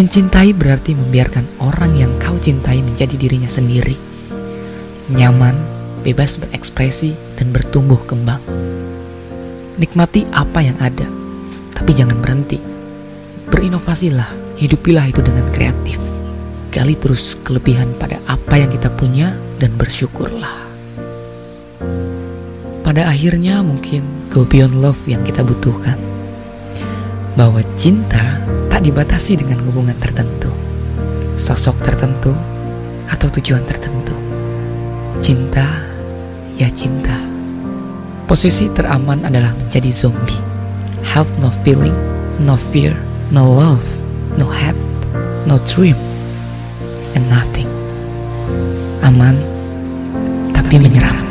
Mencintai berarti membiarkan orang yang kau cintai menjadi dirinya sendiri. Nyaman, bebas berekspresi, dan bertumbuh kembang. Nikmati apa yang ada, tapi jangan berhenti. Berinovasilah, hidupilah itu dengan kreatif. Gali terus kelebihan pada apa yang kita punya dan bersyukurlah. Pada akhirnya mungkin go beyond love yang kita butuhkan. Bahwa cinta tak dibatasi dengan hubungan tertentu, sosok tertentu, atau tujuan tertentu. Cinta, ya cinta. Posisi teraman adalah menjadi zombie. Have no feeling, no fear, no love, no head, no dream, and nothing. Aman, tapi menyeramkan.